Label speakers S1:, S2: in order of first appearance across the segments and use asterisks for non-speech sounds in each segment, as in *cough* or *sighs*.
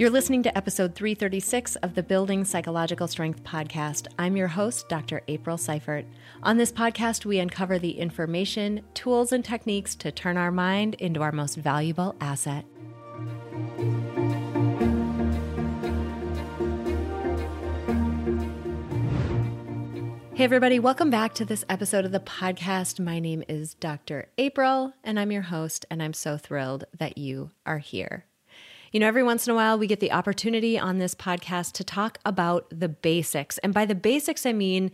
S1: You're listening to episode 336 of the Building Psychological Strength podcast. I'm your host, Dr. April Seibert. On this podcast, we uncover the information, tools, and techniques to turn our mind into our most valuable asset. Hey, everybody, welcome back to this episode of the podcast. My name is Dr. April, and I'm your host, and I'm so thrilled that you are here. You know, every once in a while, we get the opportunity on this podcast to talk about the basics. And by the basics, I mean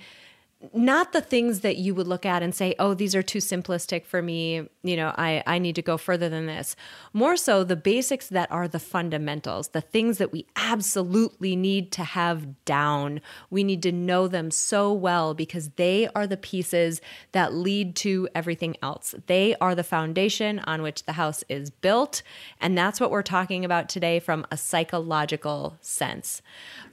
S1: not the things that you would look at and say, oh, these are too simplistic for me. You know, I, I need to go further than this. More so, the basics that are the fundamentals, the things that we absolutely need to have down. We need to know them so well because they are the pieces that lead to everything else. They are the foundation on which the house is built. And that's what we're talking about today from a psychological sense.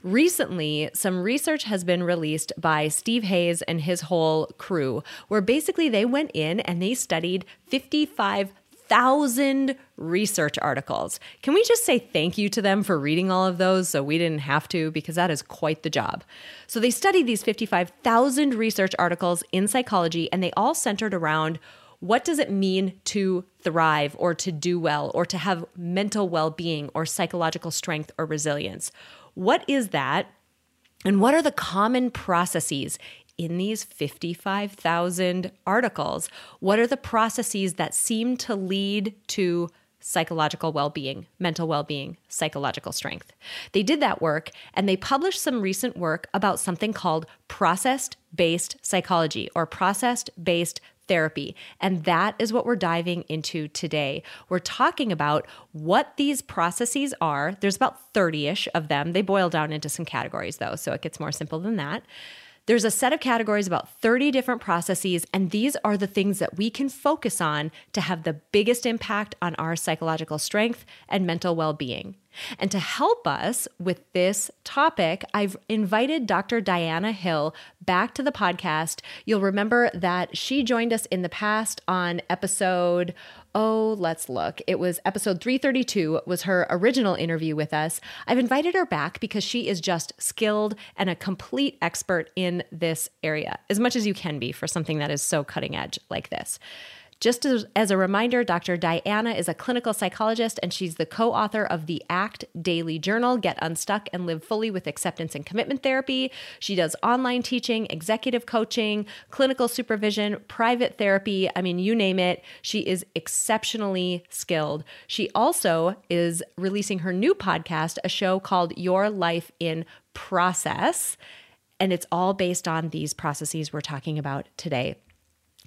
S1: Recently, some research has been released by Steve Hayes and his whole crew, where basically they went in and they studied 55,000 research articles. Can we just say thank you to them for reading all of those so we didn't have to? Because that is quite the job. So they studied these 55,000 research articles in psychology, and they all centered around what does it mean to thrive or to do well or to have mental well being or psychological strength or resilience? What is that? And what are the common processes in these 55,000 articles? What are the processes that seem to lead to psychological well being, mental well being, psychological strength? They did that work and they published some recent work about something called processed based psychology or processed based therapy. And that is what we're diving into today. We're talking about what these processes are. There's about 30 ish of them. They boil down into some categories, though, so it gets more simple than that. There's a set of categories, about 30 different processes, and these are the things that we can focus on to have the biggest impact on our psychological strength and mental well being. And to help us with this topic, I've invited Dr. Diana Hill back to the podcast. You'll remember that she joined us in the past on episode oh, let's look. It was episode 332 was her original interview with us. I've invited her back because she is just skilled and a complete expert in this area, as much as you can be for something that is so cutting edge like this. Just as, as, a reminder, Dr. Diana is a clinical psychologist and she's the co author of the ACT Daily Journal Get Unstuck and Live Fully with Acceptance and Commitment Therapy. She does online teaching, executive coaching, clinical supervision, private therapy. I mean, you name it. She is exceptionally skilled. She also is releasing her new podcast, a show called Your Life in Process. And it's all based on these processes we're talking about today.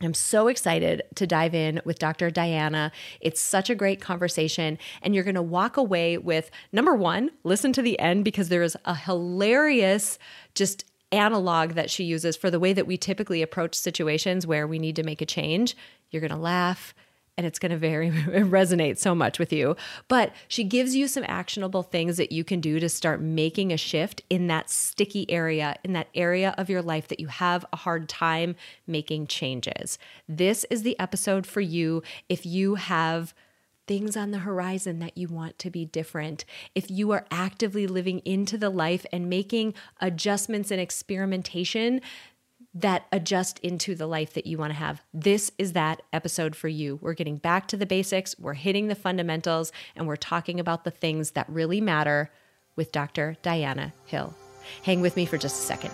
S1: I'm so excited to dive in with Dr. Diana. It's such a great conversation. And you're going to walk away with number one, listen to the end because there is a hilarious, just analog that she uses for the way that we typically approach situations where we need to make a change. You're going to laugh and it's going to very *laughs* resonate so much with you. But she gives you some actionable things that you can do to start making a shift in that sticky area, in that area of your life that you have a hard time making changes. This is the episode for you if you have things on the horizon that you want to be different, if you are actively living into the life and making adjustments and experimentation that adjust into the life that you want to have. This is that episode for you. We're getting back to the basics, we're hitting the fundamentals, and we're talking about the things that really matter with Dr. Diana Hill. Hang with me for just a second.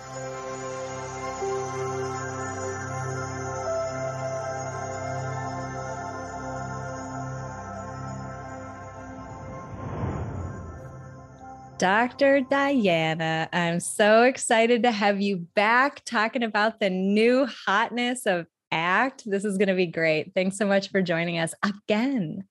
S1: Dr. Diana, I'm so excited to have you back talking about the new hotness of ACT. This is going to be great. Thanks so much for joining us again.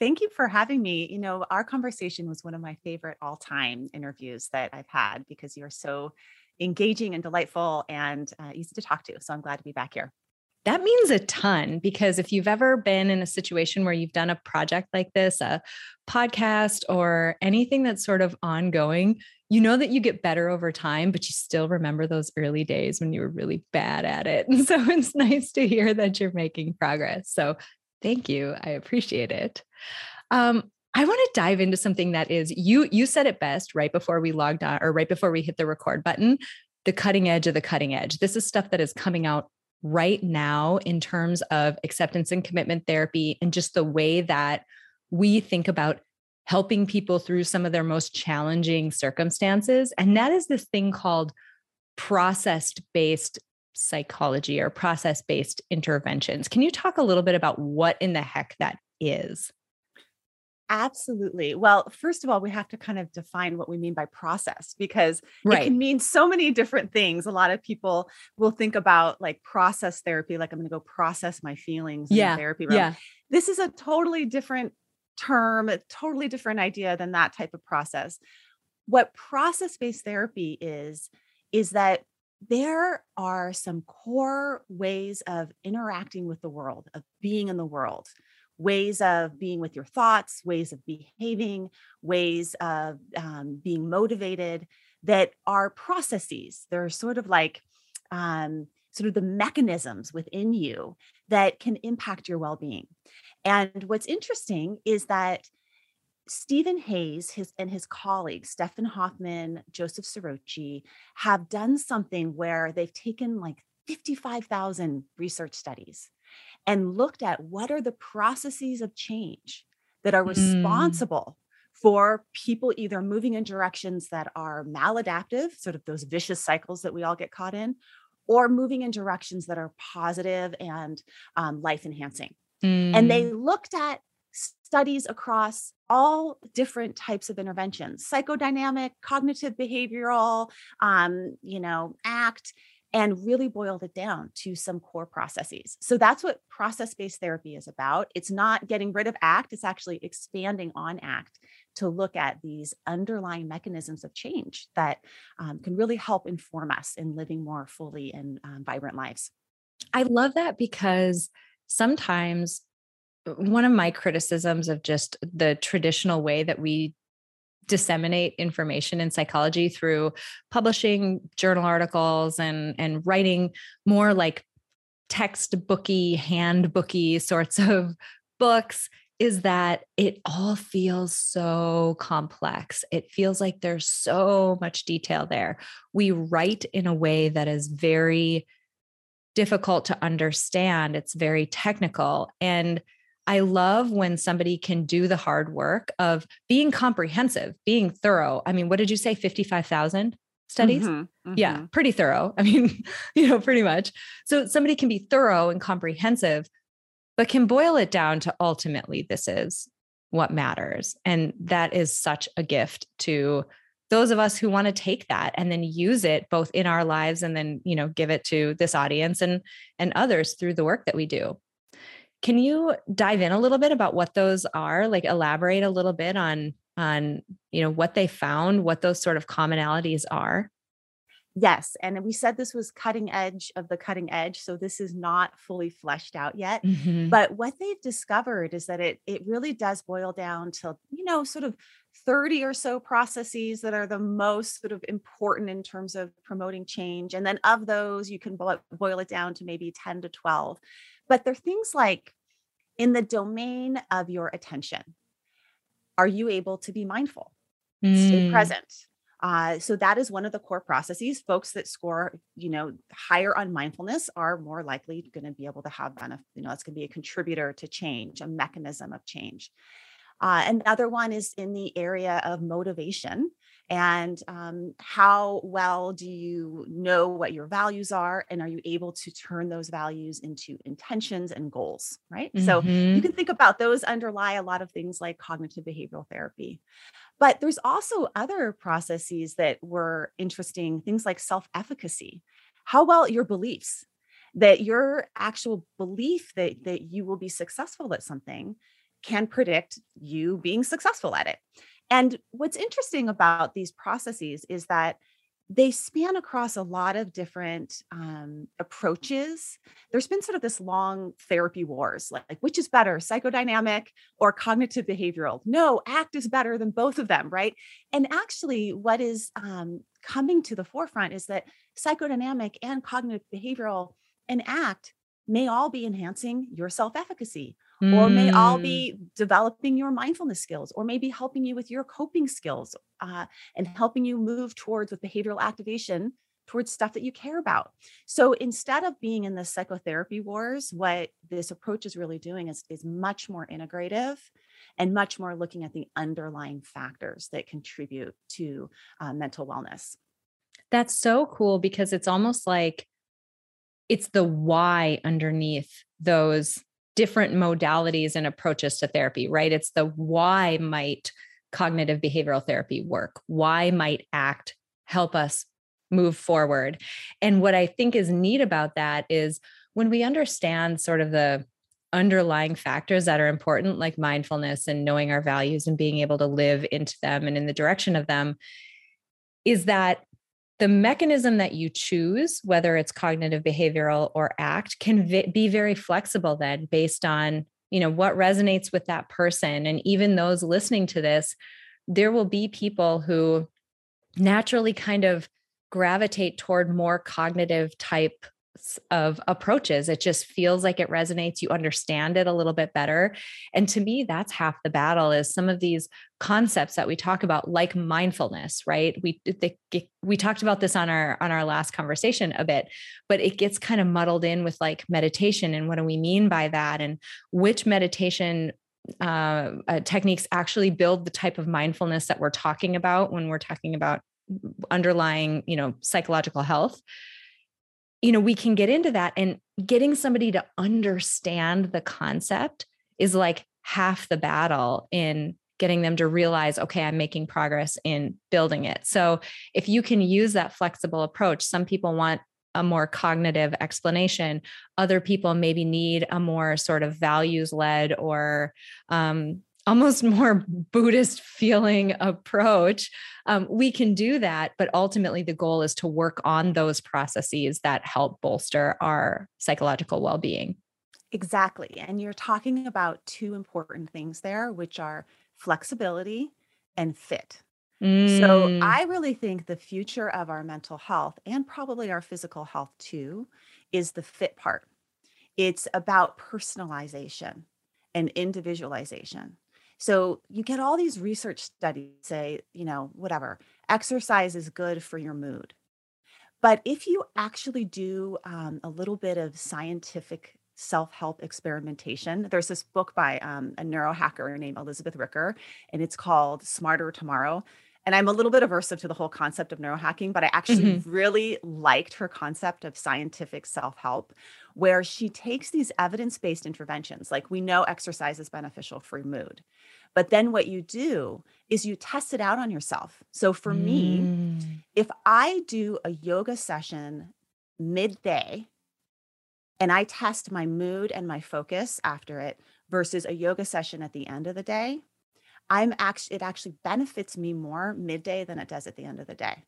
S2: Thank you for having me. You know, our conversation was one of my favorite all time interviews that I've had because you're so engaging and delightful and uh, easy to talk to. So I'm glad to be back here
S1: that means a ton because if you've ever been in a situation where you've done a project like this, a podcast or anything that's sort of ongoing, you know that you get better over time, but you still remember those early days when you were really bad at it. And *laughs* so it's nice to hear that you're making progress. So thank you. I appreciate it. Um, I want to dive into something that is you you said it best right before we logged on or right before we hit the record button, the cutting edge of the cutting edge. This is stuff that is coming out right now in terms of acceptance and commitment therapy and just the way that we think about helping people through some of their most challenging circumstances and that is this thing called process based psychology or process based interventions. Can you talk a little bit about what in the heck that is?
S2: Absolutely. Well, first of all, we have to kind of define what we mean by process because right. it can mean so many different things. A lot of people will think about like process therapy, like I'm going to go process my feelings in yeah. the therapy room. Yeah. This is a totally different term, a totally different idea than that type of process. What process based therapy is, is that there are some core ways of interacting with the world, of being in the world ways of being with your thoughts, ways of behaving, ways of um, being motivated that are processes. They're sort of like um, sort of the mechanisms within you that can impact your well being. And what's interesting is that Stephen Hayes his, and his colleagues, Stefan Hofmann, Joseph Ciarrochi, have done something where they've taken like 55,000 research studies and looked at what are the processes of change that are mm. responsible mm. for people either moving in directions that are maladaptive, sort of those vicious cycles that we all get caught in, or moving in directions that are positive and um, life enhancing. Mm. And they mm. looked at studies across all different types of interventions psychodynamic cognitive behavioral um, you know act and really boiled it down to some core processes. So that's what process based therapy is about. It's not getting rid of ACT, it's actually expanding on ACT to look at these underlying mechanisms of change that um, can really help inform us in living more fully and um, vibrant lives.
S1: I love that because sometimes uh, one of my criticisms of just the traditional way that we disseminate information in psychology through publishing journal articles and and writing more like textbooky handbooky sorts of books is that it all feels so complex. It feels like there's so much detail there. We write in a way that is very difficult to understand. It's very technical. And I love when somebody can do the hard work of being comprehensive, being thorough. I mean, what did you say? 55,000 studies? Mm-hmm, mm-hmm. Yeah, pretty thorough. *laughs* I mean, you know, pretty much. So somebody can be thorough and comprehensive, but can boil it down to ultimately this is what matters. And that is such a gift to those of us who want to take that and then use it both in our lives and then, you know, give it to this audience and and others through the work that we do. Can you dive in a little bit about what those are? Like elaborate a little bit on on you know what they found, what those sort of commonalities are?
S2: Yes. And we said this was cutting edge of the cutting edge. So this is not fully fleshed out yet. Mm-hmm. But what they've discovered is that it it really does boil down to, you know, sort of 30 or so processes that are the most sort of important in terms of promoting change. And then of those, you can boil it down to maybe 10 to 12. But there are things like in the domain of your attention, are you able to be mindful, mm. stay present? Uh, so that is one of the core processes. Folks that score, you know, higher on mindfulness are more likely going to be able to have benefit. You know, it's going to be a contributor to change, a mechanism of change. Uh, another one is in the area of motivation and um, how well do you know what your values are and are you able to turn those values into intentions and goals right mm-hmm. so you mm-hmm. can think about those underlie a lot of things like cognitive behavioral therapy but there's also other processes that were interesting things like self-efficacy how well your beliefs that your actual belief that that you will be successful at something can predict you being successful at it and what's interesting about these processes is that they span across a lot of different um, approaches. There's been sort of this long therapy wars, like, like, which is better, psychodynamic or cognitive behavioral? No, ACT is better than both of them, right? And actually, what is um, coming to the forefront is that psychodynamic and cognitive behavioral and ACT may all be enhancing your self efficacy, mm. or may all mm. be developing your mindfulness skills, or maybe helping you with your coping skills uh, and helping you move towards with behavioral activation towards stuff that you care about. So instead of being in the psychotherapy wars, what this approach is really doing is, is much more integrative and much more looking at the underlying factors that contribute to uh, mental wellness.
S1: That's so cool because it's almost like it's the why underneath those different modalities and approaches to therapy, right? It's the why might cognitive behavioral therapy work? Why might ACT help us move forward? And what I think is neat about that is when we understand sort of the underlying factors that are important, like mindfulness and knowing our values and being able to live into them and in the direction of them, is that the mechanism that you choose, whether it's cognitive behavioral or ACT, can be very flexible then based on you know what resonates with that person. And even those listening to this there will be people who naturally kind of gravitate toward more cognitive type of approaches. It just feels like it resonates. You understand it a little bit better. And to me, that's half the battle is some of these concepts that we talk about, like mindfulness, right? We we talked about this on our on our last conversation a bit, but it gets kind of muddled in with like meditation and what do we mean by that and which meditation uh, uh, techniques actually build the type of mindfulness that we're talking about when we're talking about underlying you know psychological health you know, we can get into that and getting somebody to understand the concept is like half the battle in getting them to realize, okay, I'm making progress in building it. So if you can use that flexible approach, some people want a more cognitive explanation. Other people maybe need a more sort of values led or um, almost *laughs* more Buddhist feeling approach, um, we can do that. But ultimately, the goal is to work on those processes that help bolster our psychological well being.
S2: Exactly. And you're talking about two important things there, which are flexibility and fit. Mm. So I really think the future of our mental health and probably our physical health too is the fit part. It's about personalization and individualization. So you get all these research studies say, you know, whatever, exercise is good for your mood. But if you actually do um, a little bit of scientific self help experimentation, there's this book by um, a neurohacker named Elizabeth Ricker, and it's called Smarter Tomorrow. And I'm a little bit aversive to the whole concept of neurohacking, but I actually mm-hmm. really liked her concept of scientific self help, where she takes these evidence based interventions, like we know exercise is beneficial for mood. But then what you do is you test it out on yourself. So for mm. me, if I do a yoga session midday and I test my mood and my focus after it versus a yoga session at the end of the day, I'm actually it actually benefits me more midday than it does at the end of the day.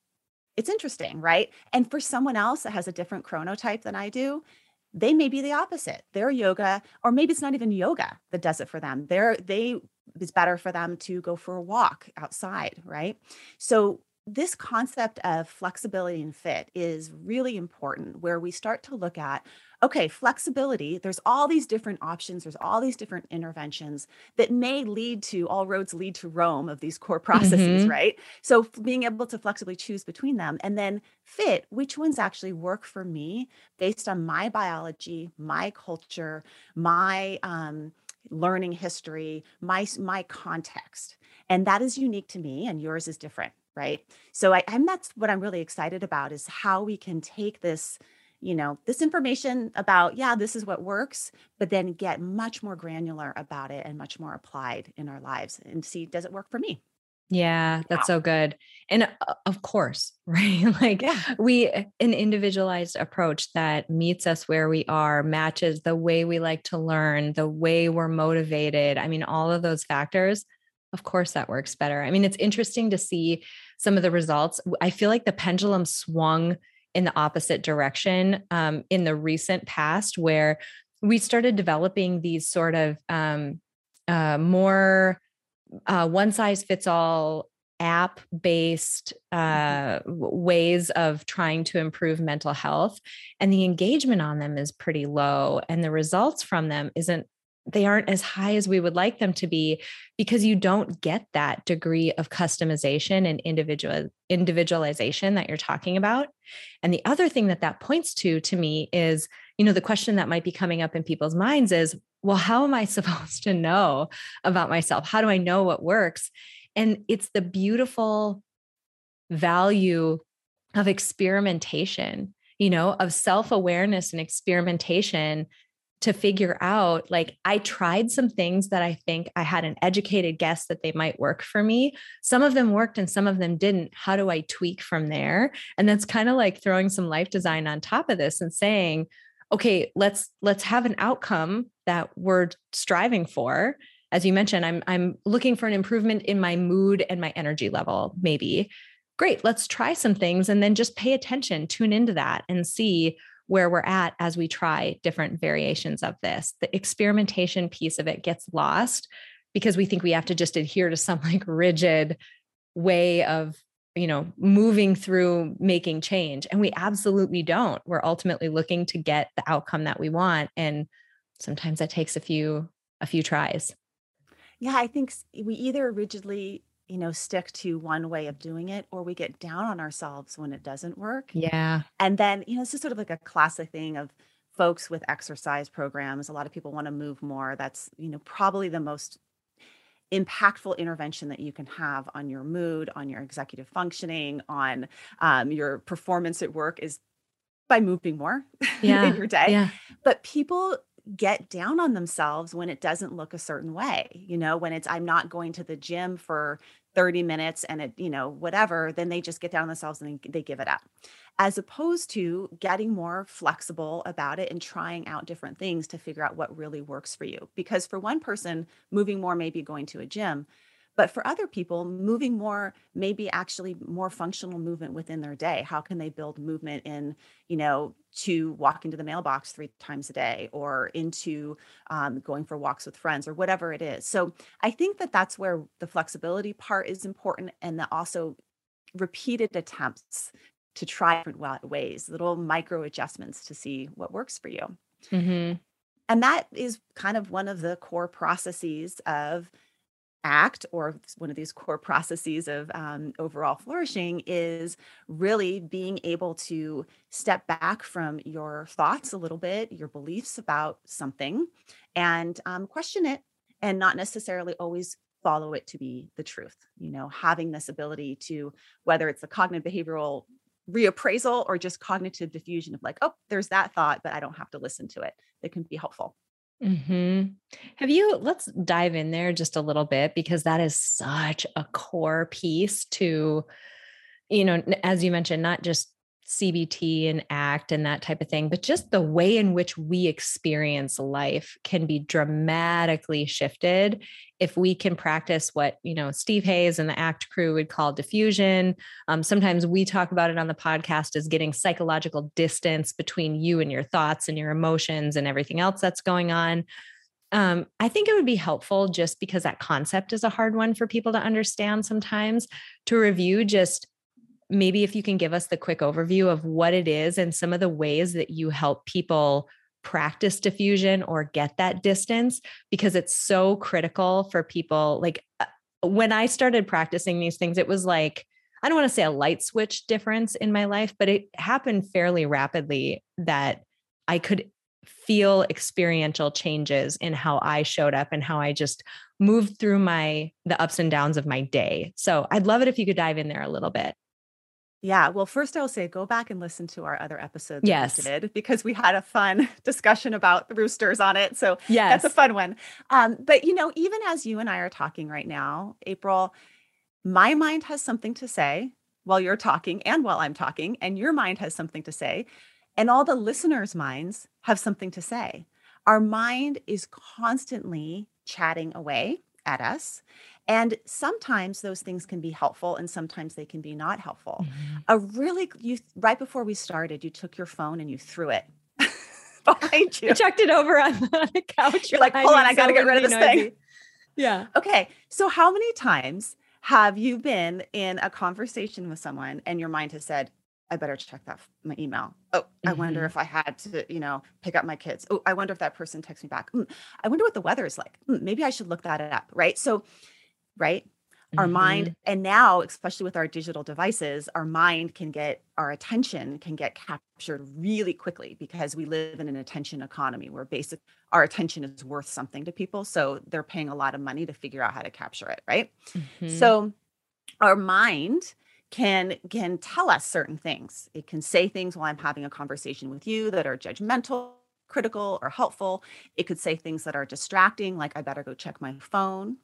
S2: It's interesting, right? And for someone else that has a different chronotype than I do, they may be the opposite. Their yoga, or maybe it's not even yoga that does it for them. They're they it's better for them to go for a walk outside, right? So this concept of flexibility and fit is really important where we start to look at okay flexibility there's all these different options there's all these different interventions that may lead to all roads lead to rome of these core processes mm-hmm. right? So being able to flexibly choose between them and then fit which ones actually work for me based on my biology my culture my um, learning history my my context. And that is unique to me and yours is different right? So I, i'm that's what i'm really excited about is how we can take this you know this information about yeah this is what works but then get much more granular about it and much more applied in our lives and see does it work for me
S1: yeah, that's so good. And uh, of course, *laughs* right? like yeah. we an individualized approach that meets us where we are, matches the way we like to learn, the way we're motivated. I mean, all of those factors, of course that works better. I mean, it's interesting to see some of the results. I feel like the pendulum swung in the opposite direction um, in the recent past where we started developing these sort of um, uh, more uh, one size fits all app based uh, ways of trying to improve mental health and the engagement on them is pretty low and the results from them isn't they aren't as high as we would like them to be because you don't get that degree of customization and individual individualization that you're talking about. And the other thing that that points to to me is you know the question that might be coming up in people's minds is well how am i *laughs* supposed to know about myself? How do i know what works? And it's the beautiful value of experimentation you know of self-awareness and experimentation to figure out like I tried some things that I think I had an educated guess that they might work for me. Some of them worked and some of them didn't. How do I tweak from there? And that's kind of like throwing some life design on top of this and saying, okay, let's let's have an outcome that we're striving for. As you mentioned, I'm I'm looking for an improvement in my mood and my energy level maybe. Great, let's try some things and then just pay attention, tune into that and see where we're at as we try different variations of this. The experimentation piece of it gets lost because we think we have to just adhere to some *laughs* like rigid way of you know moving through making change and we absolutely don't we're ultimately looking to get the outcome that we want and sometimes that takes a few a few tries
S2: yeah i think we either rigidly you know, stick to one way of doing it, or we get down on ourselves when it doesn't work.
S1: Yeah.
S2: And then, you know, this is sort of like a classic thing of folks with exercise programs. A lot of people want to move more. That's, you know, probably the most impactful intervention that you can have on your mood, on your executive functioning, on um, your performance at work is by moving more *laughs* yeah. in your day. Yeah. But people get down on themselves when it doesn't look a certain way. You know, when it's, I'm not going to the gym for 30 minutes and it, you know, whatever, then they just get down on themselves and they, give it up. As opposed to getting more flexible about it and trying out different things to figure out what really works for you. Because for one person, moving more may be going to a gym, but for other people, moving more may be actually more functional movement within their day. How can they build movement in, you know, to walk into the mailbox three times a day or into um, going for walks with friends or whatever it is? So I think that that's where the flexibility part is important and the also repeated attempts to try different ways, little micro adjustments to see what works for you. Mm-hmm. And that is kind of one of the core processes of act or one of these core processes of um, overall flourishing is really being able to step back from your thoughts a little bit your beliefs about something and um, question it and not necessarily always follow it to be the truth you know having this ability to whether it's the cognitive behavioral reappraisal or just cognitive defusion of like oh there's that thought but i don't have to listen to it it can be helpful
S1: hmm Have you, let's dive in there just a little bit because that is such a core piece to, you know, as you mentioned, not just CBT and ACT and that type of thing, but just the way in which we experience life can be dramatically shifted if we can practice what, you know, Steve Hayes and the ACT crew would call defusion. Um, sometimes we talk about it on the podcast as getting psychological distance between you and your thoughts and your emotions and everything else that's going on. Um, I think it would be helpful just because that concept is a hard one for people to understand sometimes to review just maybe if you can give us the quick overview of what it is and some of the ways that you help people practice defusion or get that distance because it's so critical for people like uh, when I started practicing these things it was like I don't want to say a light switch difference in my life but it happened fairly rapidly that I could feel experiential changes in how I showed up and how I just moved through my the ups and downs of my day. So I'd love it if you could dive in there a little bit.
S2: Yeah. Well, first I'll say go back and listen to our other episodes
S1: yes.
S2: did because we had a fun *laughs* discussion about the roosters on it. So yes. that's a fun one. Um, but you know, even as you and I are talking right now, April, my mind has something to say while you're talking and while I'm talking, and your mind has something to say, and all the listeners' minds have something to say. Our mind is constantly chatting away at us. And sometimes those things can be helpful and sometimes they can be not helpful. Mm-hmm. A really you right before we started, you took your phone and you threw it *laughs* behind you.
S1: I chucked it over on the *laughs* couch.
S2: You're like, hold on, I gotta get rid of this noisy. thing.
S1: Yeah.
S2: Okay. So how many times Have you been in a conversation with someone and your mind has said, I better check that my email. Oh, mm-hmm. I wonder mm-hmm. if I had to, you know, pick up my kids. Oh, I wonder if that person texts me back. Mm, I wonder what the weather is like. Mm, maybe I should look that up. Right. So, right? Our mind mm-hmm. and now especially with our digital devices our mind can get our attention can get captured really quickly because we live in an attention economy where basic our attention is worth something to people so they're paying a lot of money to figure out how to capture it right? Mm-hmm. so our mind can can tell us certain things. It can say things while i'm having a conversation with you that are judgmental critical or helpful. It could say things that are distracting like i better go check my phone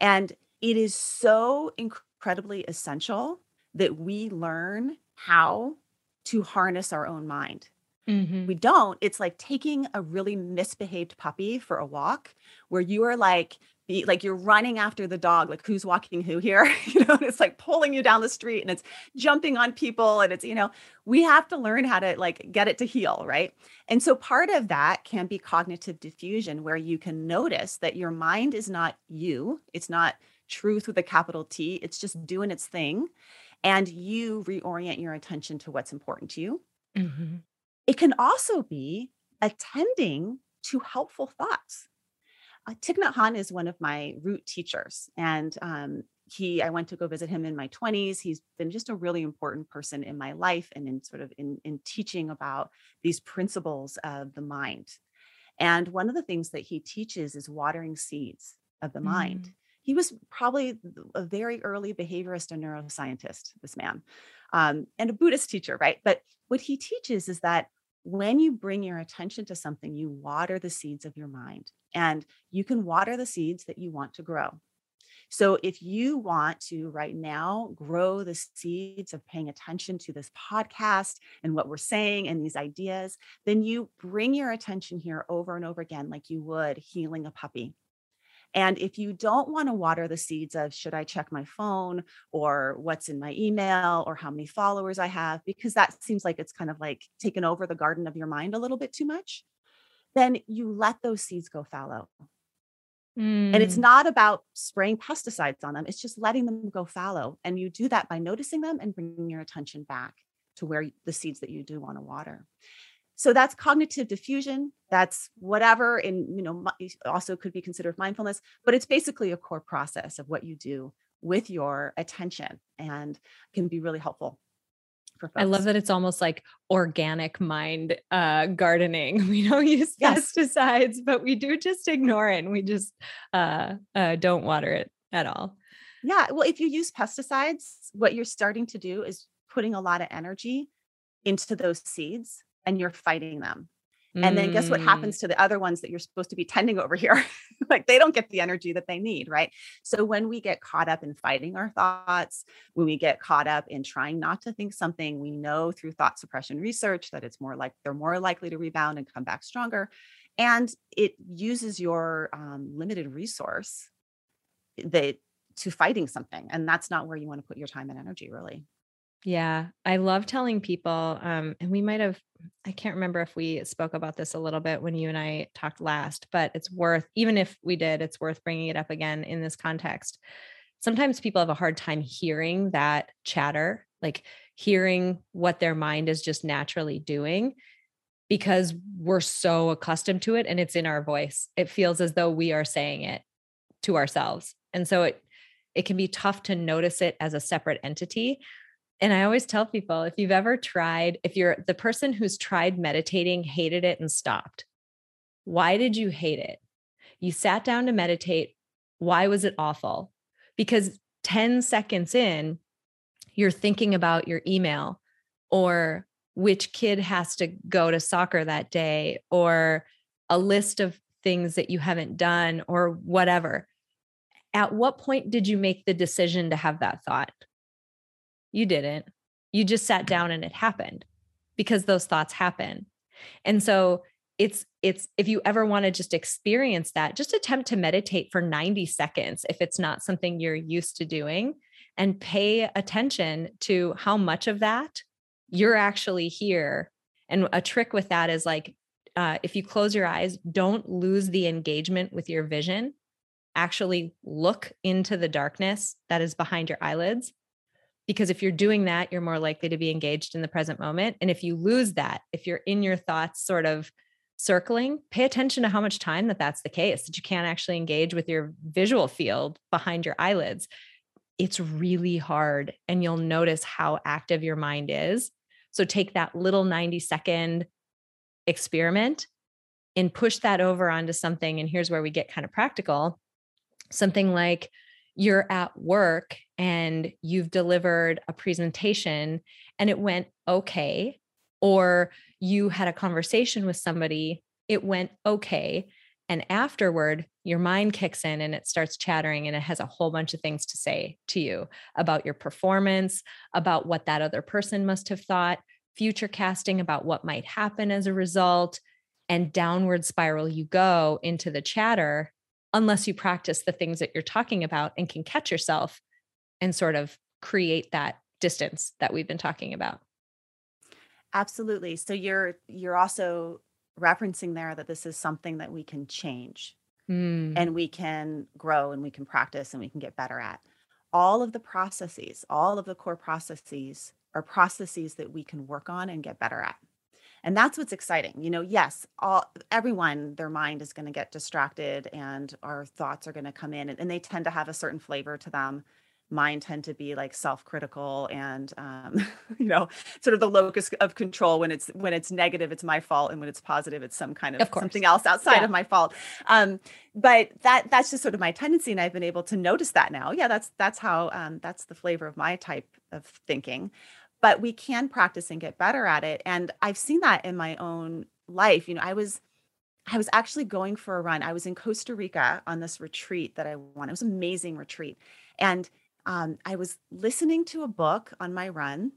S2: and it is so incredibly essential that we learn how to harness our own mind. Mm-hmm. We don't. It's like taking a really misbehaved puppy for a walk where you are like, like you're running after the dog, like who's walking who here, *laughs* you know, it's like pulling you down the street and it's jumping on people. And it's, you know, we have to learn how to like get it to heel Right. And so part of that can be cognitive defusion where you can notice that your mind is not you, it's not truth with a capital T. It's just doing its thing. And you reorient your attention to what's important to you. Mm-hmm. It can also be attending to helpful thoughts. Uh, Thich Nhat Hanh is one of my root teachers, and um, he I went to go visit him in my 20s. He's been just a really important person in my life and in sort of in, in teaching about these principles of the mind. And one of the things that he teaches is watering seeds of the mm. mind he was probably a very early behaviorist and neuroscientist, this man, um, and a Buddhist teacher, right? But what he teaches is that when you bring your attention to something, you water the seeds of your mind, and you can water the seeds that you want to grow. So, if you want to right now grow the seeds of paying attention to this podcast and what we're saying and these ideas, then you bring your attention here over and over again, like you would heeling a puppy. And if you don't want to water the seeds of should I check my phone or what's in my email or how many followers I have, because that seems like it's kind of like taken over the garden of your mind a little bit too much, then you let those seeds go fallow. Mm. And it's mm. not about spraying pesticides on them, it's just letting them go fallow. And you do that by noticing them and bringing your attention back to where the seeds that you do want to water so that's cognitive defusion that's whatever and you know also could be considered mindfulness but it's basically a core process of what you do with your attention and can be really helpful
S1: I love that it's almost like organic mind uh, gardening. *laughs* We don't use yes. pesticides, but we do just ignore it and we just uh, uh, don't water it at all.
S2: Yeah. Well, if you use pesticides, what you're starting to do is putting a lot of energy into those seeds and you're fighting them. And then guess what mm. happens to the other ones that you're supposed to be tending over here? *laughs* like they don't get the energy that they need, right? So when we get caught up in fighting our thoughts, when we get caught up in trying not to think something, we know through thought suppression research that it's more like they're more likely to rebound and come back stronger. And it uses your um, limited resource that to fighting something. And that's not where you want to put your time and energy, really.
S1: Yeah, I love telling people, um, and we might have, I can't remember if we spoke about this a little bit when you and I talked last, but it's worth, even if we did, it's worth bringing it up again in this context. Sometimes people have a hard time hearing that chatter, like hearing what their mind is just naturally doing because we're so accustomed to it and it's in our voice. It feels as though we are saying it to ourselves. And so it, it can be tough to notice it as a separate entity and I always tell people if you've ever tried, if you're the person who's tried meditating, hated it, and stopped, why did you hate it? You sat down to meditate. Why was it awful? Because 10 seconds in, you're thinking about your email or which kid has to go to soccer that day or a list of things that you haven't done or whatever. At what point did you make the decision to have that thought? You didn't. You just sat down and it happened because those thoughts happen. And so it's it's if you ever want to just experience that, just attempt to meditate for 90 seconds if it's not something you're used to doing and pay attention to how much of that you're actually here. And a trick with that is like uh, if you close your eyes, don't lose the engagement with your vision. actually look into the darkness that is behind your eyelids. Because if you're doing that, you're more likely to be engaged in the present moment. And if you lose that, if you're in your thoughts sort of circling, pay attention to how much time that that's the case, that you can't actually engage with your visual field behind your eyelids. It's really hard. And you'll notice how active your mind is. So take that little 90 second experiment and push that over onto something. And here's where we get kind of practical something like you're at work and you've delivered a presentation and it went okay, or you had a conversation with somebody, it went okay. And afterward, your mind kicks in and it starts chattering and it has a whole bunch of things to say to you about your performance, about what that other person must have thought, future casting about what might happen as a result. And downward spiral you go into the chatter unless you practice the things that you're talking about and can catch yourself and sort of create that distance that we've been talking about.
S2: Absolutely. So you're you're also referencing there that this is something that we can change mm. and we can grow and we can practice and we can get better at. All of the processes, all of the core processes are processes that we can work on and get better at and that's what's exciting you know yes all everyone their mind is going to get distracted and our thoughts are going to come in and, and, they tend to have a certain flavor to them. Mine tend to be like self-critical and um, *laughs* you know sort of the locus of control when it's when it's negative it's my fault and when it's positive it's some kind of, of something else outside yeah. of my fault. Um, but that that's just sort of my tendency and i've been able to notice that now. Yeah that's that's how um, that's the flavor of my type of thinking but we can practice and get better at it and i've seen that in my own life you know i was i was actually going for a run i was in costa rica on this retreat that i won it was an amazing retreat and um, i was listening to a book on my run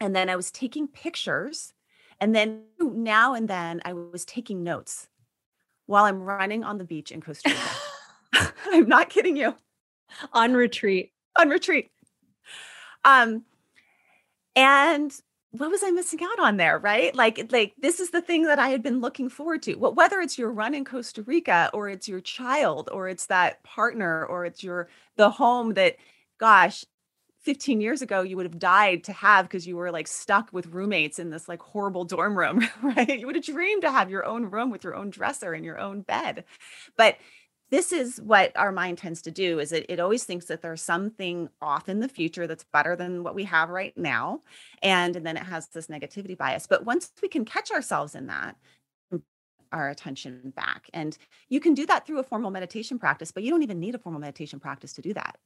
S2: and then i was taking pictures and then now and then i was taking notes while i'm running on the beach in costa rica. *laughs* *laughs* I'm not kidding you.
S1: On retreat.
S2: On retreat. Um and what was I missing out on there, right? Like, like this is the thing that I had been looking forward to. Well, whether it's your run in Costa Rica or it's your child or it's that partner or it's your the home that, gosh, 15 years ago you would have died to have because you were like stuck with roommates in this like horrible dorm room, *laughs* right? You would have dreamed to have your own room with your own dresser and your own bed. But this is what our mind tends to do is it, it always thinks that there's something off in the future that's better than what we have right now and, and then it has this negativity bias. But once we can catch ourselves in that mm, our attention back. And you can do that through a formal meditation practice but you don't even need a formal meditation practice to do that.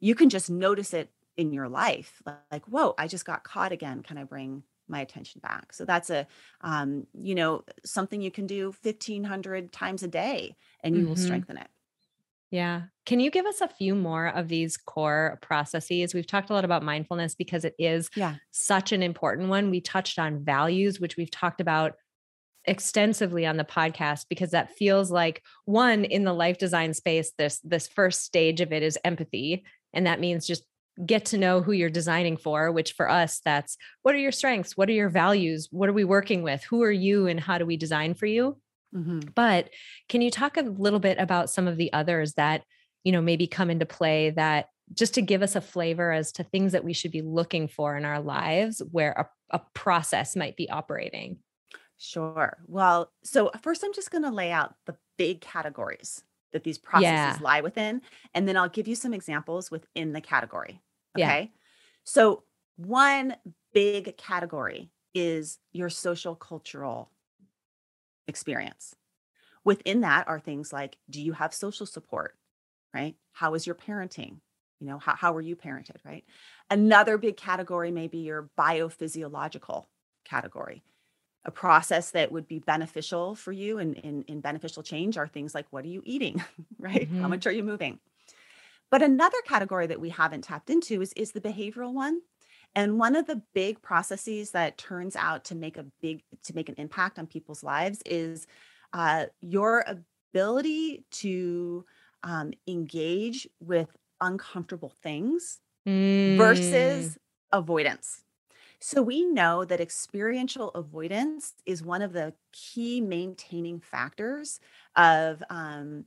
S2: You can just notice it in your life like whoa i just got caught again. Can i bring my attention back so that's a um, you know something you can do 1500 times a day and you mm-hmm. will strengthen it
S1: yeah. Can you give us a few more of these core processes? We've talked a lot about mindfulness because it is yeah. such an important one. We touched on values, which we've talked about extensively on the podcast because that feels like one in the life design space this this first stage of it is empathy and that means just get to know who you're designing for which for us that's what are your strengths what are your values what are we working with who are you and how do we design for you mm-hmm. but can you talk a little bit about some of the others that you know maybe come into play that just to give us a flavor as to things that we should be looking for in our lives where a, a process might be operating
S2: sure well so first i'm just going to lay out the big categories that these processes yeah. lie within. And then I'll give you some examples within the category. Okay. Yeah. So, one big category is your social cultural experience. Within that are things like do you have social support? Right? How is your parenting? You know, how, how were you parented? Right? Another big category may be your biophysiological category a process that would be beneficial for you and in, in, beneficial change are things like what are you eating *laughs* right mm-hmm. how much are you moving but another category that we haven't tapped into is, is the behavioral one and one of the big processes that turns out to make a big to make an impact on people's lives is uh, your ability to um, engage with uncomfortable things mm. versus avoidance so we know that experiential avoidance is one of the key maintaining factors of um,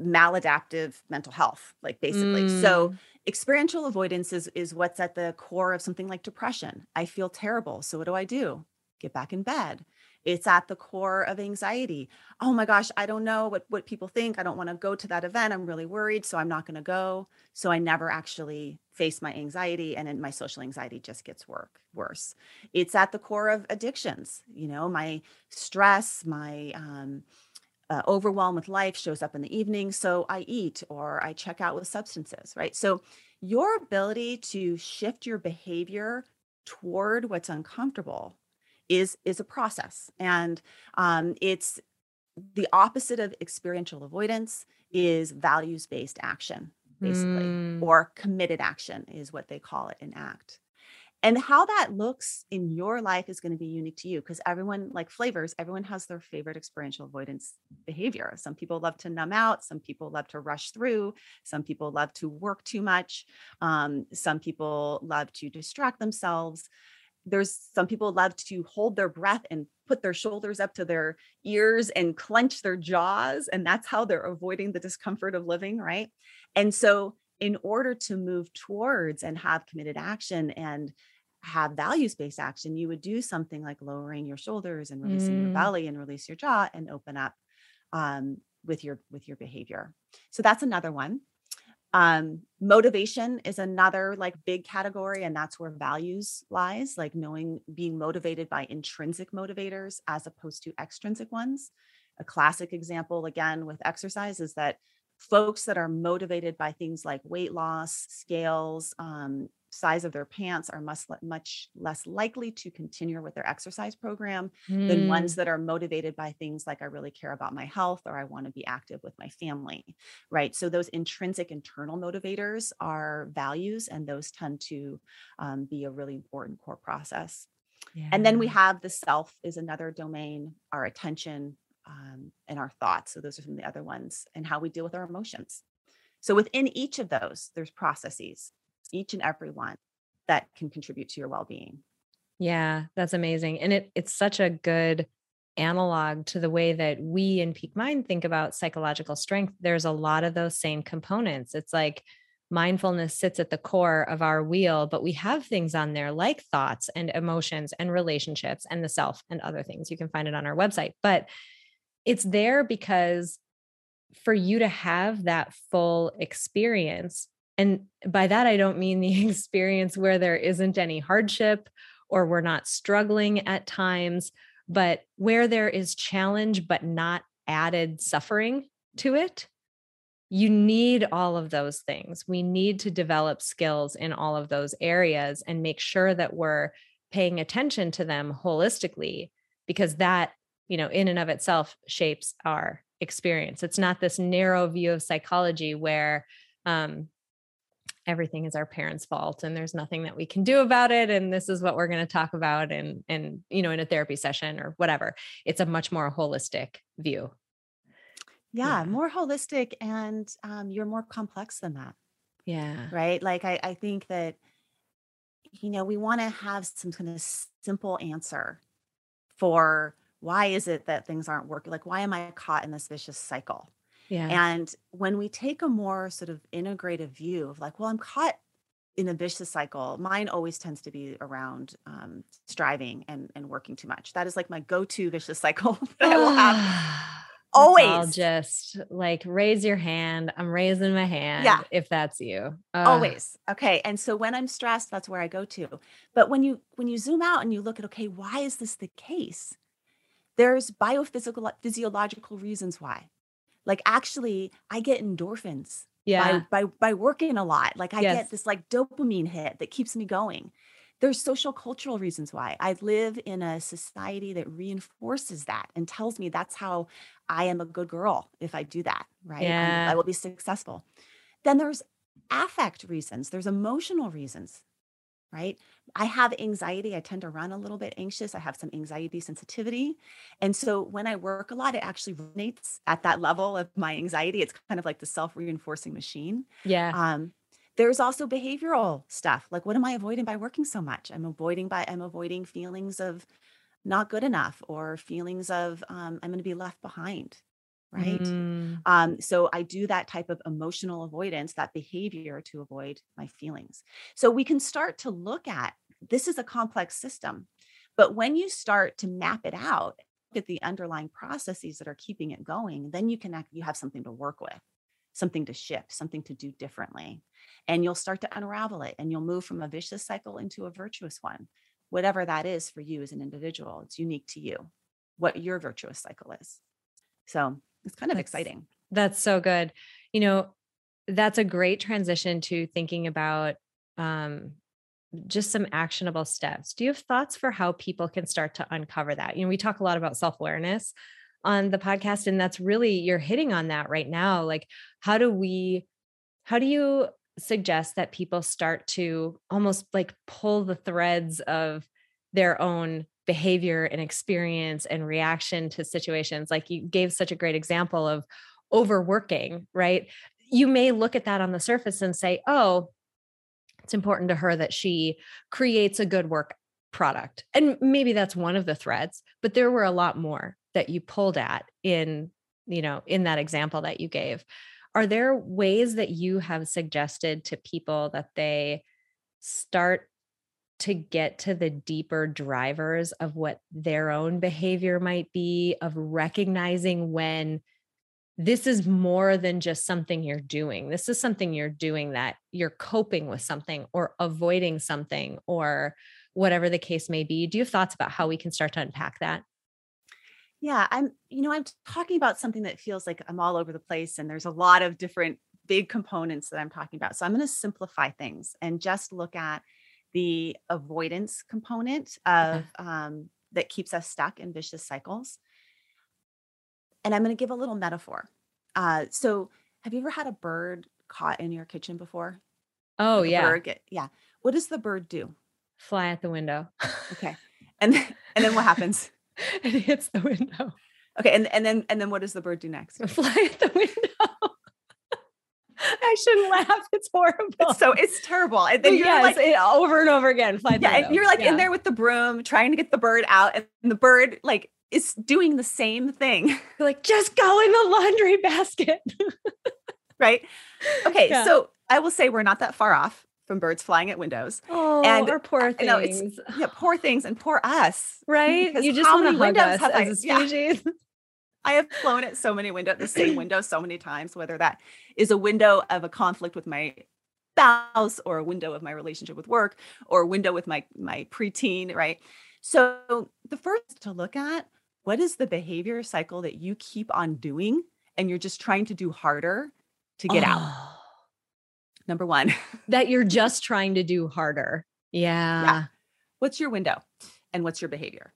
S2: maladaptive mental health, like basically. Mm. So experiential avoidance is is what's at the core of something like depression. I feel terrible. So what do I do? Get back in bed. It's at the core of anxiety. Oh my gosh, I don't know what, what people think. I don't want to go to that event. I'm really worried. So I'm not going to go. So I never actually face my anxiety and then my social anxiety just gets work, worse. It's at the core of addictions. You know, my stress, my um, uh, overwhelm with life shows up in the evening. So I eat or I check out with substances, right? So your ability to shift your behavior toward what's uncomfortable is is a process and um, it's the opposite of experiential avoidance is values based action basically mm. or committed action is what they call it in act and how that looks in your life is going to be unique to you because everyone like flavors everyone has their favorite experiential avoidance behavior. Some people love to numb out some people love to rush through some people love to work too much um, some people love to distract themselves. There's some people love to hold their breath and put their shoulders up to their ears and clench their jaws and that's how they're avoiding the discomfort of living right? And so in order to move towards and have committed action and have values based action you would do something like lowering your shoulders and releasing mm. your belly and release your jaw and open up um, with your with your behavior so that's another one um, motivation is another like big category, and that's where values lies, like knowing being motivated by intrinsic motivators as opposed to extrinsic ones. A classic example, again, with exercise is that folks that are motivated by things like weight loss, scales, um, size of their pants are much, much less likely to continue with their exercise program mm. than ones hmm. that are motivated by things like I really care about my health or I want to be active with my family, right? So those intrinsic internal motivators are values, and those tend to um, be a really important core process. Yeah. And then we have the self is another domain, our attention um, and our thoughts. So those are some of the other ones, and how we deal with our emotions. So within each of those, there's processes each and every one that can contribute to your well-being.
S1: Yeah, that's amazing. And it it's such a good analog to the way that we in Peak Mind think about psychological strength. There's a lot of those same components. It's like mindfulness sits at the core of our wheel, but we have things on there like thoughts and emotions and relationships and the self and other things. You can find it on our website. But it's there because for you to have that full experience, and by that, I don't mean the *laughs* experience where there isn't any hardship or we're not struggling at times, but where there is challenge, but not added suffering to it. You need all of those things. We need to develop skills in all of those areas and make sure that we're paying attention to them holistically because that, you know, in and of itself shapes our experience. It's not this narrow view of psychology where um, everything is our parents' fault and there's nothing that we can do about it and this is what we're going to talk about and and you know in a therapy session or whatever. It's a much more holistic view.
S2: Yeah, yeah. more holistic and um, you're more complex than that.
S1: Yeah.
S2: Right? Like i, I think that you know we want to have some kind of simple answer for why is it that things aren't working? Like why am i caught in this vicious cycle
S1: yeah.
S2: And when we take a more sort of integrative view of like, well, I'm caught in a vicious cycle, mine always tends to be around um, striving and, and working too much. That is like my go-to vicious *laughs* cycle *sighs* that I will have. always
S1: I'll just like raise your hand. I'm raising my hand. Yeah. If that's you.
S2: Uh, always. Okay. And so when I'm stressed, that's where I go to. But when you when you zoom out and you look at okay, why is this the case? There's biophysical physiological reasons why like actually I get endorphins
S1: yeah.
S2: by, by by working a lot. Like I yes. get this like dopamine hit that keeps me going. There's social cultural reasons why. I live in a society that reinforces that and tells me that's how I am a good girl if I do that, right?
S1: Yeah.
S2: I will be successful. Then there's affect reasons, there's emotional reasons right? I have anxiety. I tend to run a little bit anxious. I have some anxiety sensitivity. And so when I work a lot, it actually resonates at that level of my anxiety. It's kind of like the self reinforcing machine.
S1: Yeah.
S2: Um, there's also behavioral stuff. Like, what am I avoiding by working so much? I'm avoiding by, I'm avoiding feelings of not good enough or feelings of um, I'm going to be left behind. Right? Mm. Um, so I do that type of emotional avoidance, that behavior to avoid my feelings. So we can start to look at this is a complex system, but when you start to map it out, at the underlying processes that are keeping it going, then you can you have something to work with, something to shift, something to do differently, and you'll start to unravel it, and you'll move from a vicious cycle into a virtuous one, whatever that is for you as an individual. It's unique to you, what your virtuous cycle is. So it's kind of that's, exciting.
S1: That's so good. You know, that's a great transition to thinking about um, just some actionable steps. Do you have thoughts for how people can start to uncover that? You know, we talk a lot about self awareness on the podcast, and that's really, you're hitting on that right now. Like, how do we, how do you suggest that people start to almost like pull the threads of their own behavior and experience and reaction to situations. Like you gave such a great example of overworking, right? You may look at that on the surface and say, oh, it's important to her that she creates a good work product. And maybe that's one of the threads, but there were a lot more that you pulled at in, you know, in that example that you gave. Are there ways that you have suggested to people that they start to get to the deeper drivers of what their own behavior might be, of recognizing when this is more than just something you're doing. This is something you're doing that you're coping with something or avoiding something or whatever the case may be. Do you have thoughts about how we can start to unpack that?
S2: Yeah, I'm, you know, I'm talking about something that feels like I'm all over the place and there's a lot of different big components that I'm talking about. So I'm going to simplify things and just look at the avoidance component of um, that keeps us stuck in vicious cycles. And I'm going to give a little metaphor. Uh, so, have you ever had a bird caught in your kitchen before?
S1: Oh like yeah,
S2: get, yeah. What does the bird do?
S1: Fly at the window.
S2: okay, and then, and then what happens? *laughs*
S1: it hits the window.
S2: Okay, and and then and then what does the bird do next? *laughs*
S1: Fly at the window. I shouldn't laugh. It's horrible.
S2: It's so it's terrible. And then you're
S1: yes, like over and over again.
S2: Fly yeah, and you're like yeah. in there with the broom trying to get the bird out, and the bird like is doing the same thing. *laughs* You're
S1: like, just go in the laundry basket. *laughs*
S2: right. Okay. Yeah. So I will say we're not that far off from birds flying at windows.
S1: Oh, and our poor things. Know, it's,
S2: yeah, poor things and poor us.
S1: Right. You just want to hug us as I, a species. Yeah. *laughs*
S2: I have flown at so many windows, the same *clears throat* window so many times, whether that is a window of a conflict with my spouse or a window of my relationship with work or a window with my my preteen, right? So the first to look at what is the behavior cycle that you keep on doing and you're just trying to do harder to get oh. out. Number 1. *laughs*
S1: that you're just trying to do harder. Yeah. yeah.
S2: What's your window and what's your behavior?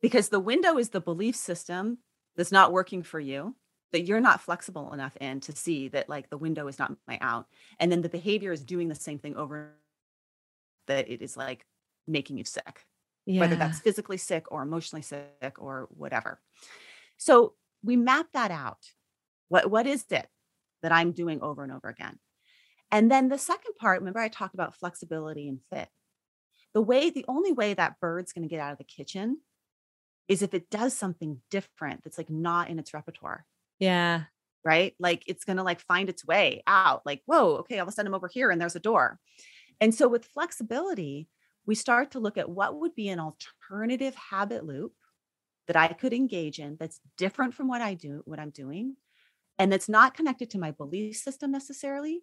S2: Because the window is the belief system that's not working for you that you're not flexible enough in to see that like the window is not my out and then the behavior is doing the same thing over that it is like making you sick yeah. whether that's physically sick or emotionally sick or whatever. So we map that out. What what is it that i'm doing over and over again? And then the second part remember i talked about flexibility and fit. The way the only way that bird's going to get out of the kitchen is if it does something different that's like not in its repertoire.
S1: Yeah.
S2: Right. Like it's going to like find its way out. Like, whoa, okay, all of a sudden I'm over here and there's a door. And so with flexibility, we start to look at what would be an alternative habit loop that I could engage in that's different from what I do, what I'm doing, and that's not connected to my belief system necessarily,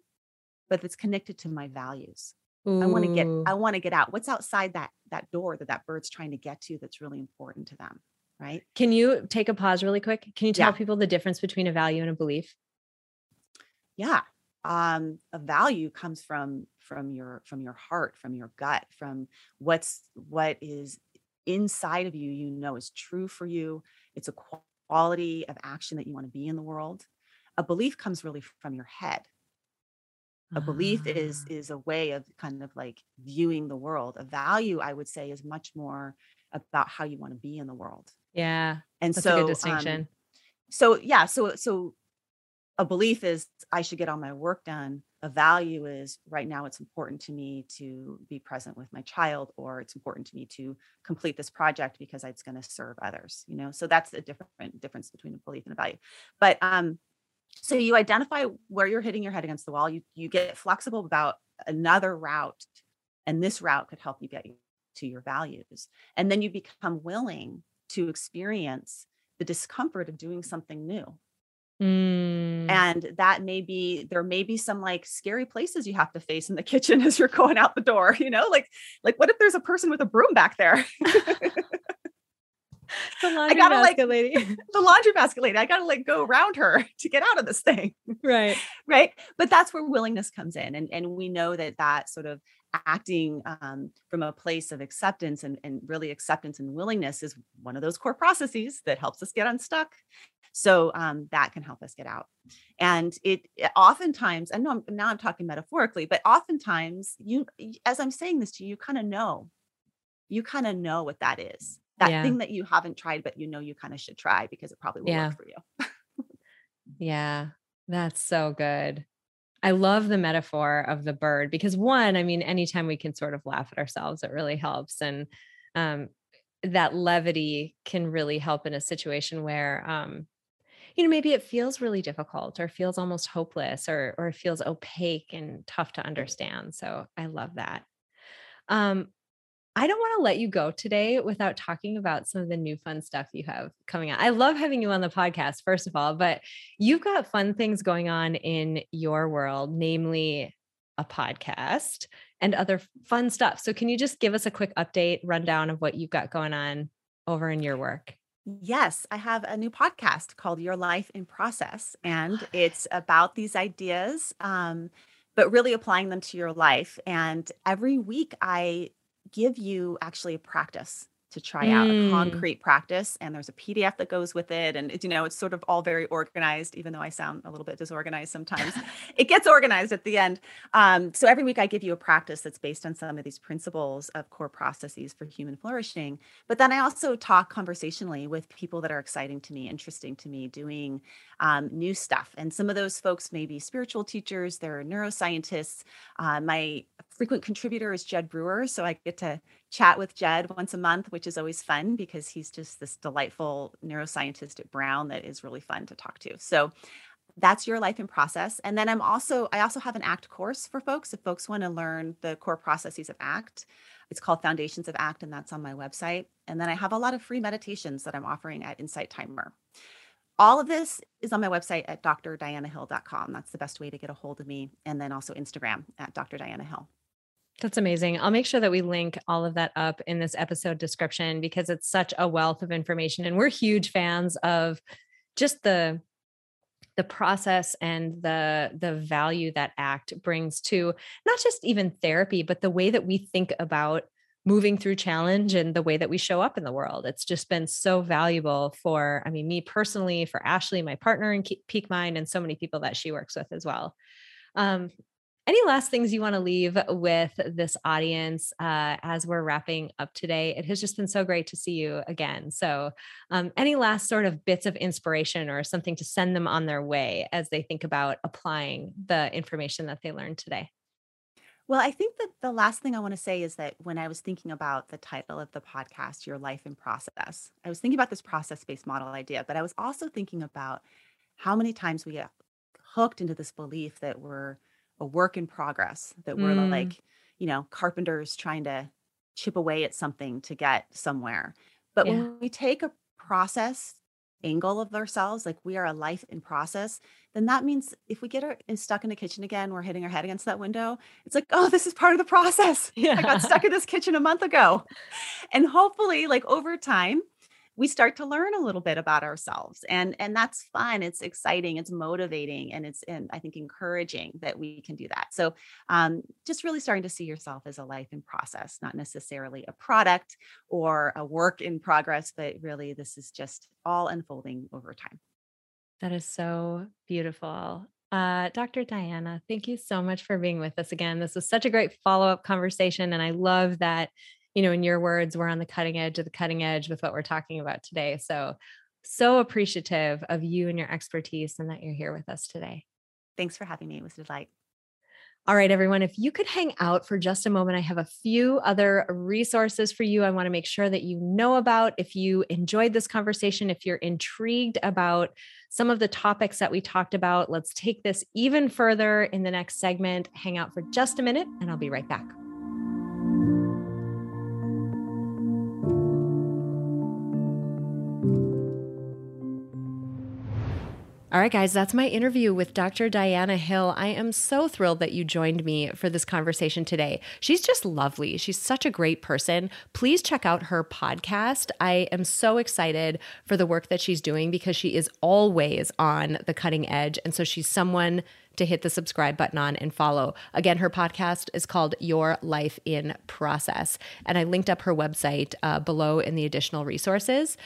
S2: but that's connected to my values. Ooh. I want to get I want to get out. What's outside that that door that that bird's trying to get to that's really important to them, right?
S1: Can you take a pause really quick? Can you tell yeah. people the difference between a value and a belief?
S2: Yeah. Um a value comes from from your from your heart, from your gut, from what's what is inside of you you know is true for you. It's a quality of action that you want to be in the world. A belief comes really from your head a belief is ah. is a way of kind of like viewing the world. A value i would say is much more about how you want to be in the world.
S1: Yeah
S2: and so
S1: um, distinction. um,
S2: so yeah so so a belief is i should get all my work done. A value is right now it's important to me to be present with my child or it's important to me to complete this project because it's going to serve others you know? So that's a different difference between a belief and a value. But um so you identify where you're hitting your head against the wall you you get flexible about another route and this route could help you get to your values and then you become willing to experience the discomfort of doing something new Mm. And that may be there may be some like scary places you have to face in the *laughs* kitchen as you're going out the door, you know, like like what if there's a person with a broom back there? *laughs* *laughs*
S1: the laundry I gotta, basket like, lady. *laughs*
S2: the laundry basket lady. I gotta like go around her *laughs* to get out of this thing.
S1: Right.
S2: right. But that's where willingness comes in. And, and we know that that sort of acting um, from a place of acceptance and, and really acceptance and willingness is one of those core processes that helps us get unstuck so um, that can help us get out. And it, it oftentimes, I know I'm, now I'm talking metaphorically, but oftentimes you, as I'm saying this to you, you kind of know, you kind of know what that is. That yeah. thing that you haven't tried, but you know you kind of should try because it probably will yeah. work for you.
S1: yeah, that's so good. I love the metaphor of the bird because one, I mean, anytime we can sort of laugh at ourselves, it really helps. And um, that levity can really help in a situation where um, you know maybe it feels really difficult or feels almost hopeless or or feels opaque and tough to understand so i love that um I don't want to let you go today without talking about some of the new fun stuff you have coming out. I love having you on the podcast, first of all, but you've got fun things going on in your world, namely a podcast and other fun stuff. So, can you just give us a quick update, rundown of what you've got going on over in your work?
S2: Yes, I have a new podcast called Your Life in Process, and it's about these ideas, um, but really applying them to your life. And every week, I give you actually a practice to try out a mm. concrete practice and there's a pdf that goes with it and you know it's sort of all very organized even though i sound a little bit disorganized sometimes. *laughs* It gets organized at the end. Um, so every week i give you a practice that's based on some of these principles of core processes for human flourishing but then i also talk conversationally with people that are exciting to me interesting to me doing um, new stuff. And some of those folks may be spiritual teachers they're neuroscientists. Uh, my frequent contributor is Jud Brewer so i get to chat with Jud once a month, which is always fun because he's just this delightful neuroscientist at Brown that is really fun to talk to. So that's your life in process. And then I'm also, I also have an ACT course for folks. If folks want to learn the core processes of ACT, it's called Foundations of ACT, and that's on my website. And then I have a lot of free meditations that I'm offering at Insight Timer. All of this is on my website at drdianahill.com. That's the best way to get a hold of me. And then also Instagram at Dr. Diana Hill.
S1: That's amazing. I'll make sure that we link all of that up in this episode description because it's such a wealth of information and we're huge fans of just the the process and the the value that act brings to not just even therapy but the way that we think about moving through challenge and the way that we show up in the world it's just been so valuable for i mean me personally for ashley my partner in peak mind and so many people that she works with as well um, any last things you want to leave with this audience uh, as we're wrapping up today? It has just been so great to see you again. So, um, any last sort of bits of inspiration or something to send them on their way as they think about applying the information that they learned today?
S2: Well, I think that the last thing I want to say is that when I was thinking about the title of the podcast, Your Life in Process, I was thinking about this process based model idea, but I was also thinking about how many times we get hooked into this belief that we're a work in progress that we're mm. like you know carpenters trying to chip away at something to get somewhere but yeah. when we take a process angle of ourselves like we are a life in process then that means if we get our, stuck in the kitchen again we're hitting our head against that window it's like oh this is part of the process yeah. i got stuck in this kitchen a month ago and hopefully like over time we start to learn a little bit about ourselves and and that's fun it's exciting it's motivating and it's and i think encouraging that we can do that so um, just really starting to see yourself as a life in process not necessarily a product or a work in progress but really this is just all unfolding over time
S1: that is so beautiful uh, Dr. Diana, thank you so much for being with us again. This was such a great follow up conversation. And I love that you know, in your words, we're on the cutting edge of the cutting edge with what we're talking about today. So, so appreciative of you and your expertise and that you're here with us today.
S2: Thanks for having me. It was a delight.
S1: All right, everyone, if you could hang out for just a moment, I have a few other resources for you. I want to make sure that you know about. If you enjoyed this conversation, if you're intrigued about some of the topics that we talked about, let's take this even further in the next segment. Hang out for just a minute, and I'll be right back. All right, guys, that's my interview with Dr. Diana Hill. I am so thrilled that you joined me for this conversation today. She's just lovely. She's such a great person. Please check out her podcast. I am so excited for the work that she's doing because she is always on the cutting edge. And so she's someone to hit the subscribe button on and follow. Again, her podcast is called Your Life in Process. And I linked up her website uh, below in the additional resources.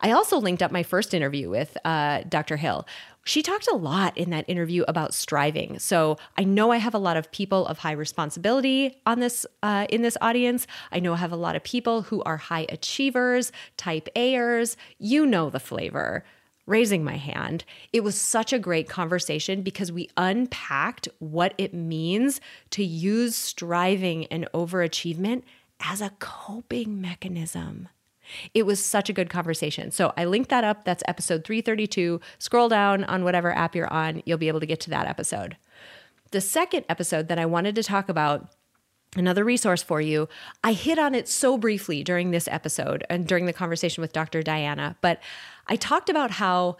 S1: I also linked up my first interview with uh, Dr. Hill. She talked a lot in that interview about striving. So I know I have a lot of people of high responsibility on this uh, in this audience. I know I have a lot of people who are high achievers, type A'ers. You know the flavor. Raising my hand. It was such a great conversation because we unpacked what it means to use striving and overachievement as a coping mechanism. It was such a good conversation. So I linked that up. That's episode 332. Scroll down on whatever app you're on, you'll be able to get to that episode. The second episode that I wanted to talk about another resource for you. I hit on it so briefly during this episode and during the conversation with Dr. Diana, but I talked about how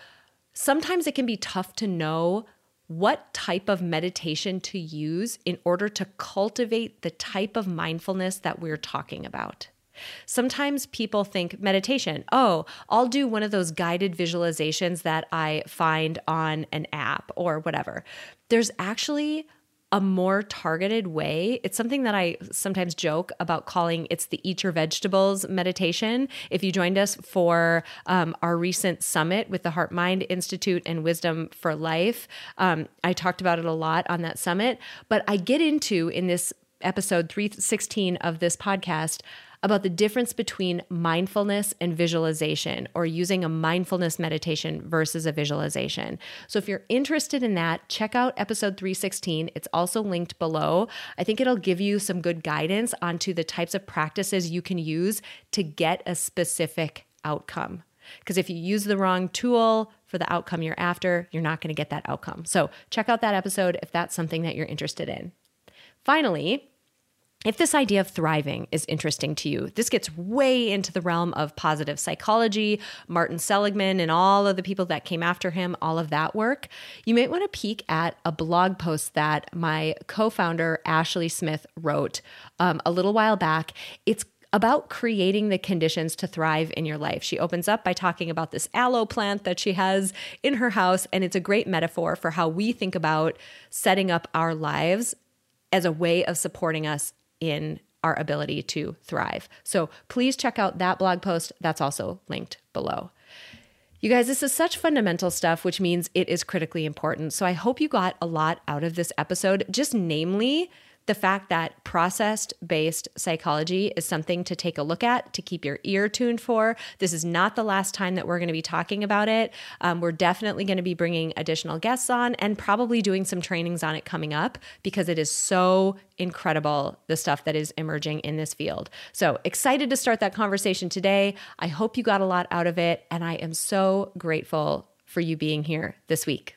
S1: sometimes it can be tough to know what type of meditation to use in order to cultivate the type of mindfulness that we're talking about. Sometimes people think meditation, oh, I'll do one of those guided visualizations that I find on an app or whatever. There's actually a more targeted way. It's something that I sometimes joke about calling it's the eat your vegetables meditation. If you joined us for um, our recent summit with the Heart Mind Institute and Wisdom for Life, um, I talked about it a lot on that summit. But I get into in this episode 316 of this podcast about the difference between mindfulness and visualization or using a mindfulness meditation versus a visualization. So if you're interested in that, check out episode 316. It's also linked below. I think it'll give you some good guidance onto the types of practices you can use to get a specific outcome. Because if you use the wrong tool for the outcome you're after, you're not going to get that outcome. So check out that episode if that's something that you're interested in. Finally, if this idea of thriving is interesting to you, this gets way into the realm of positive psychology, Martin Seligman and all of the people that came after him, all of that work. You might want to peek at a blog post that my co founder, Ashley Smith, wrote um, a little while back. It's about creating the conditions to thrive in your life. She opens up by talking about this aloe plant that she has in her house, and it's a great metaphor for how we think about setting up our lives as a way of supporting us in our ability to thrive. So please check out that blog post. That's also linked below. You guys, this is such fundamental stuff, which means it is critically important. So I hope you got a lot out of this episode, just namely the fact that process based psychology is something to take a look at, to keep your ear tuned for. This is not the last time that we're going to be talking about it. Um, we're definitely going to be bringing additional guests on and probably doing some trainings on it coming up because it is so incredible the stuff that is emerging in this field. So excited to start that conversation today. I hope you got a lot out of it, and I am so grateful for you being here this week.